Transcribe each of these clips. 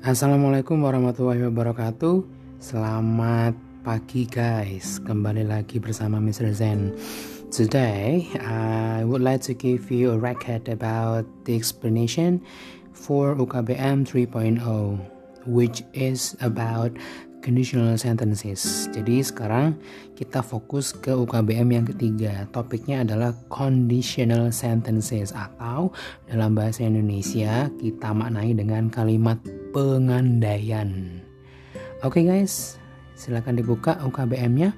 Assalamualaikum warahmatullahi wabarakatuh Selamat pagi guys Kembali lagi bersama Mr. Zen Today I would like to give you a record about the explanation for UKBM 3.0 Which is about conditional sentences. Jadi sekarang kita fokus ke UKBM yang ketiga. Topiknya adalah conditional sentences atau dalam bahasa Indonesia kita maknai dengan kalimat pengandaian. Oke okay guys, silahkan dibuka UKBM-nya.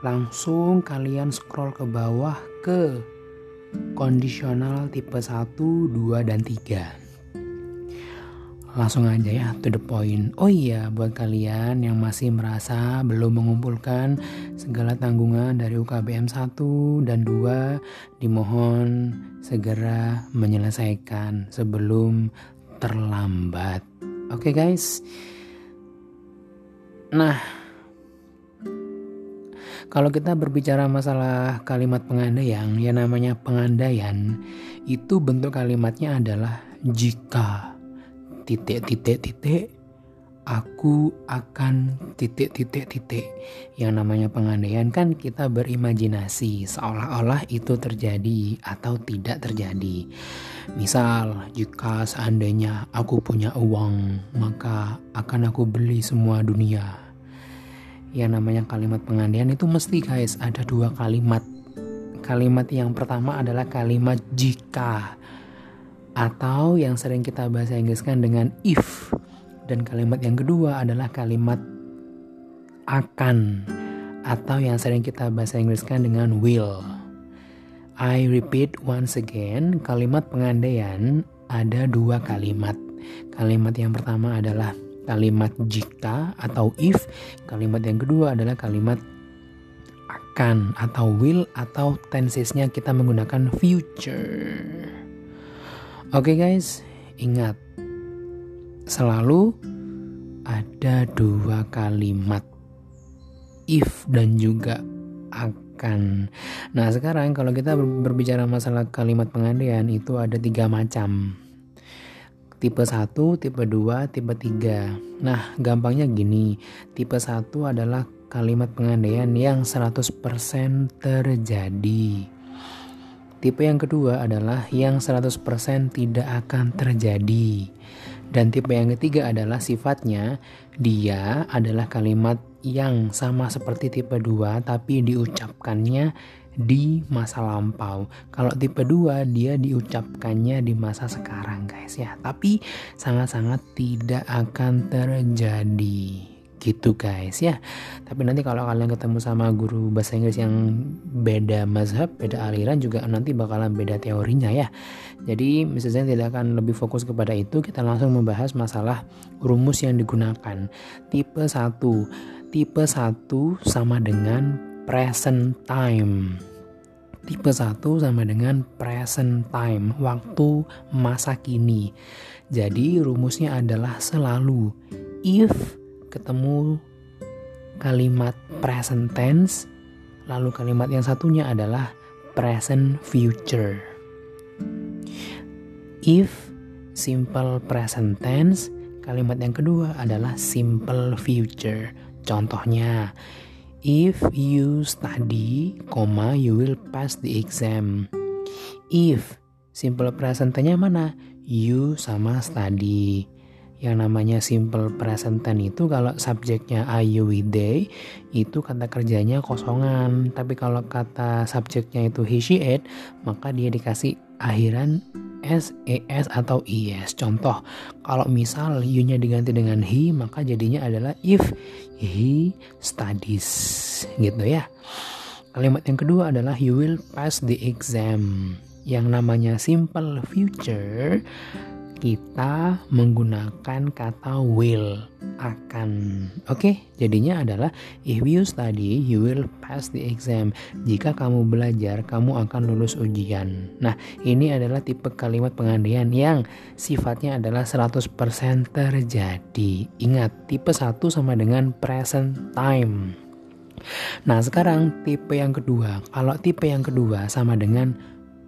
Langsung kalian scroll ke bawah ke kondisional tipe 1, 2, dan 3 langsung aja ya to the point. Oh iya, buat kalian yang masih merasa belum mengumpulkan segala tanggungan dari UKBM 1 dan 2, dimohon segera menyelesaikan sebelum terlambat. Oke okay, guys. Nah, kalau kita berbicara masalah kalimat pengandaian, ya namanya pengandaian, itu bentuk kalimatnya adalah jika titik titik titik aku akan titik titik titik. Yang namanya pengandaian kan kita berimajinasi seolah-olah itu terjadi atau tidak terjadi. Misal jika seandainya aku punya uang maka akan aku beli semua dunia. Yang namanya kalimat pengandaian itu mesti guys ada dua kalimat. Kalimat yang pertama adalah kalimat jika atau yang sering kita bahasa Inggriskan dengan if dan kalimat yang kedua adalah kalimat akan atau yang sering kita bahasa Inggriskan dengan will. I repeat once again, kalimat pengandaian ada dua kalimat. Kalimat yang pertama adalah kalimat jika atau if, kalimat yang kedua adalah kalimat akan atau will atau tensesnya kita menggunakan future. Oke okay guys, ingat selalu ada dua kalimat if dan juga akan. Nah sekarang kalau kita berbicara masalah kalimat pengandaian itu ada tiga macam. Tipe 1, tipe 2, tipe 3. Nah gampangnya gini, tipe 1 adalah kalimat pengandaian yang 100% terjadi. Tipe yang kedua adalah yang 100% tidak akan terjadi. Dan tipe yang ketiga adalah sifatnya dia adalah kalimat yang sama seperti tipe 2 tapi diucapkannya di masa lampau. Kalau tipe 2 dia diucapkannya di masa sekarang guys ya. Tapi sangat-sangat tidak akan terjadi gitu guys ya. Tapi nanti kalau kalian ketemu sama guru bahasa Inggris yang beda mazhab beda aliran juga nanti bakalan beda teorinya ya. Jadi misalnya tidak akan lebih fokus kepada itu kita langsung membahas masalah rumus yang digunakan. Tipe 1 tipe 1 sama dengan present time. Tipe 1 sama dengan present time waktu masa kini. Jadi rumusnya adalah selalu. If ketemu kalimat present tense, lalu kalimat yang satunya adalah present future. If simple present tense, kalimat yang kedua adalah simple future. Contohnya, if you study, comma you will pass the exam. If simple present tense-nya mana? You sama study yang namanya simple present tense itu kalau subjeknya I, you, we, they itu kata kerjanya kosongan. Tapi kalau kata subjeknya itu he, she, it maka dia dikasih akhiran s, es atau es contoh kalau misal you nya diganti dengan he maka jadinya adalah if he studies gitu ya. Kalimat yang kedua adalah you will pass the exam. Yang namanya simple future kita menggunakan kata will akan. Oke, okay? jadinya adalah if you study you will pass the exam. Jika kamu belajar, kamu akan lulus ujian. Nah, ini adalah tipe kalimat pengandaian yang sifatnya adalah 100% terjadi. Ingat, tipe 1 sama dengan present time. Nah, sekarang tipe yang kedua. Kalau tipe yang kedua sama dengan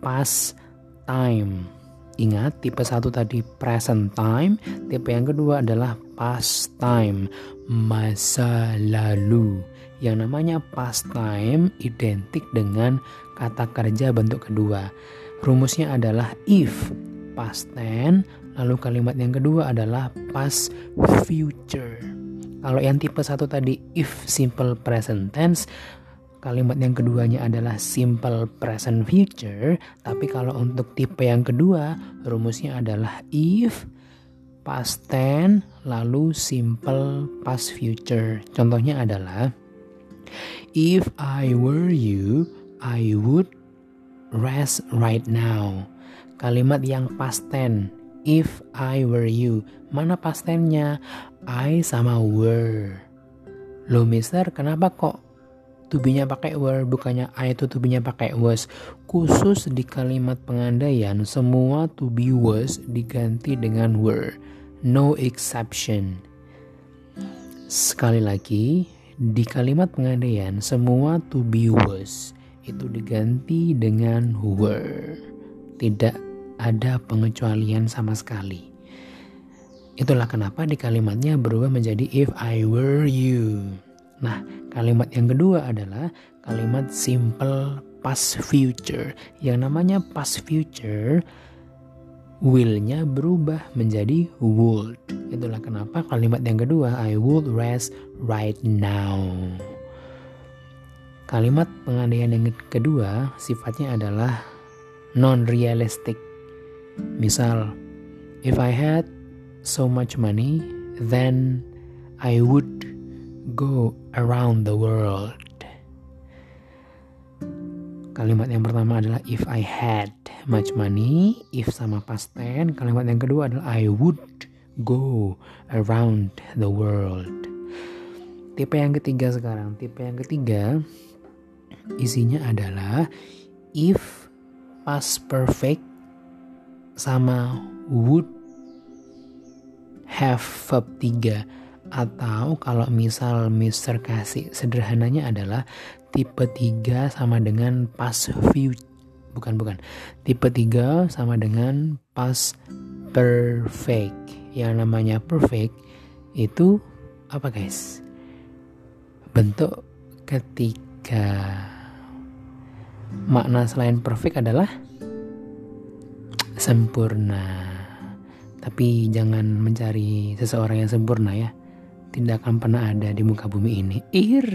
past time Ingat, tipe satu tadi present time, tipe yang kedua adalah past time, masa lalu. Yang namanya past time identik dengan kata kerja bentuk kedua. Rumusnya adalah if past tense, lalu kalimat yang kedua adalah past future. Kalau yang tipe satu tadi if simple present tense, Kalimat yang keduanya adalah simple present future, tapi kalau untuk tipe yang kedua, rumusnya adalah if past tense lalu simple past future. Contohnya adalah if I were you, I would rest right now. Kalimat yang past tense if I were you. Mana past tense-nya? I sama were. Loh mister, kenapa kok tubinya pakai were bukannya I itu tubinya pakai was khusus di kalimat pengandaian semua to be was diganti dengan were no exception. Sekali lagi di kalimat pengandaian semua to be was itu diganti dengan were tidak ada pengecualian sama sekali. Itulah kenapa di kalimatnya berubah menjadi if I were you Nah, kalimat yang kedua adalah kalimat simple past future. Yang namanya past future will-nya berubah menjadi would. Itulah kenapa kalimat yang kedua I would rest right now. Kalimat pengandaian yang kedua sifatnya adalah non realistic. Misal, if I had so much money, then I would go around the world. Kalimat yang pertama adalah if I had much money, if sama past tense. Kalimat yang kedua adalah I would go around the world. Tipe yang ketiga sekarang, tipe yang ketiga isinya adalah if past perfect sama would have verb 3 atau kalau misal Mister kasih sederhananya adalah tipe 3 sama dengan past future. Bukan bukan. Tipe 3 sama dengan past perfect. Yang namanya perfect itu apa guys? Bentuk ketika makna selain perfect adalah sempurna. Tapi jangan mencari seseorang yang sempurna ya tidak akan pernah ada di muka bumi ini. Ir.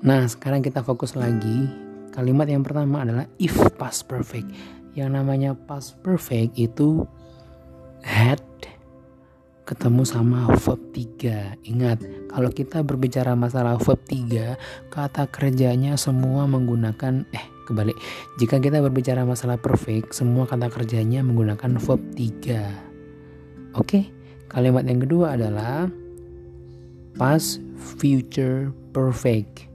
Nah, sekarang kita fokus lagi. Kalimat yang pertama adalah if past perfect. Yang namanya past perfect itu had ketemu sama verb 3. Ingat, kalau kita berbicara masalah verb 3, kata kerjanya semua menggunakan eh kebalik. Jika kita berbicara masalah perfect, semua kata kerjanya menggunakan verb 3. Oke, kalimat yang kedua adalah past future perfect.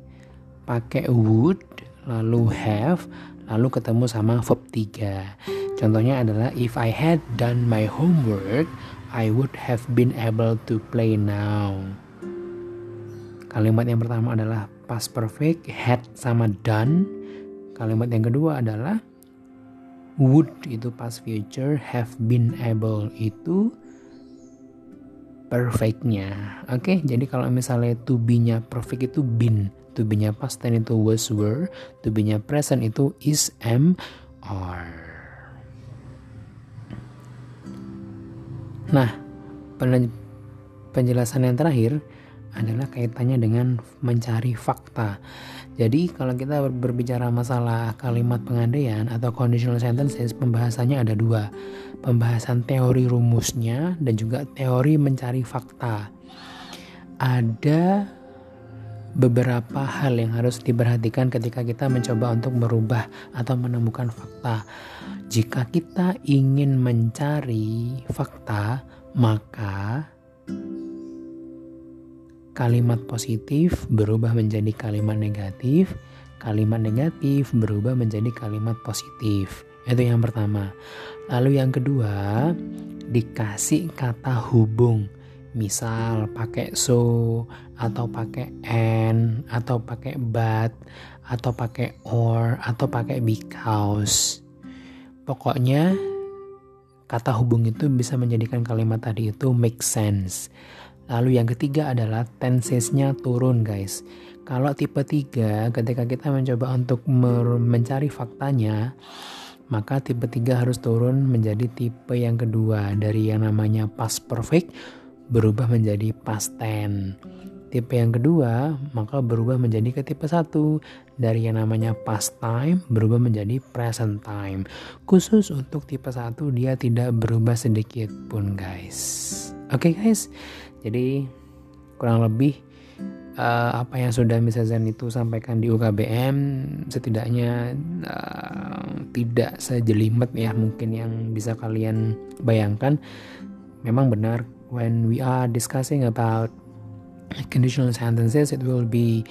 Pakai would lalu have lalu ketemu sama verb 3 contohnya adalah if I had done my homework I would have been able to play now. Kalimat yang pertama adalah past perfect had sama done. Kalimat yang kedua adalah would itu past future have been able itu perfectnya. Oke, okay? jadi kalau misalnya to be-nya perfect itu been, to be-nya past tense itu was were, to be-nya present itu is am are. Nah, penjelasan yang terakhir adalah kaitannya dengan mencari fakta. Jadi kalau kita berbicara masalah kalimat pengandaian atau conditional sentences, pembahasannya ada dua. Pembahasan teori rumusnya dan juga teori mencari fakta. Ada beberapa hal yang harus diperhatikan ketika kita mencoba untuk merubah atau menemukan fakta. Jika kita ingin mencari fakta, maka kalimat positif berubah menjadi kalimat negatif, kalimat negatif berubah menjadi kalimat positif. Itu yang pertama. Lalu yang kedua, dikasih kata hubung. Misal pakai so atau pakai and atau pakai but atau pakai or atau pakai because. Pokoknya kata hubung itu bisa menjadikan kalimat tadi itu make sense. Lalu yang ketiga adalah tensesnya turun guys. Kalau tipe 3 ketika kita mencoba untuk mencari faktanya maka tipe 3 harus turun menjadi tipe yang kedua dari yang namanya past perfect berubah menjadi past tense. Tipe yang kedua maka berubah menjadi ke tipe 1 dari yang namanya past time berubah menjadi present time. Khusus untuk tipe 1 dia tidak berubah sedikit pun guys. Oke okay, guys. Jadi kurang lebih uh, apa yang sudah Mr. Zen itu sampaikan di UKBM setidaknya uh, tidak sejelimet ya mungkin yang bisa kalian bayangkan memang benar when we are discussing about conditional sentences it will be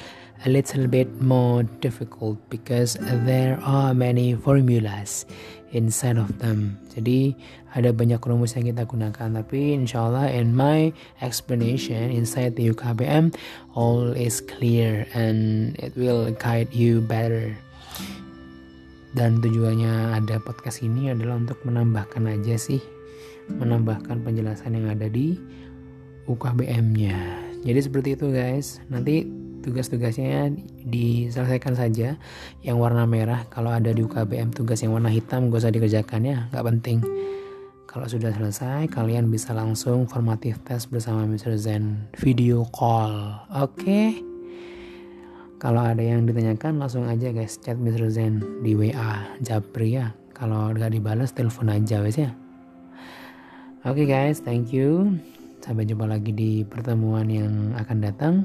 a little bit more difficult because there are many formulas inside of them. Jadi ada banyak rumus yang kita gunakan tapi insya Allah in my explanation inside the UKBM all is clear and it will guide you better. Dan tujuannya ada podcast ini adalah untuk menambahkan aja sih menambahkan penjelasan yang ada di UKBM-nya. Jadi seperti itu guys. Nanti tugas-tugasnya diselesaikan saja yang warna merah kalau ada di UKBM tugas yang warna hitam gak usah dikerjakan ya nggak penting kalau sudah selesai kalian bisa langsung formatif tes bersama Mr. Zen video call oke okay? kalau ada yang ditanyakan langsung aja guys chat Mr. Zen di WA Japri ya kalau nggak dibalas telepon aja guys ya oke okay, guys thank you sampai jumpa lagi di pertemuan yang akan datang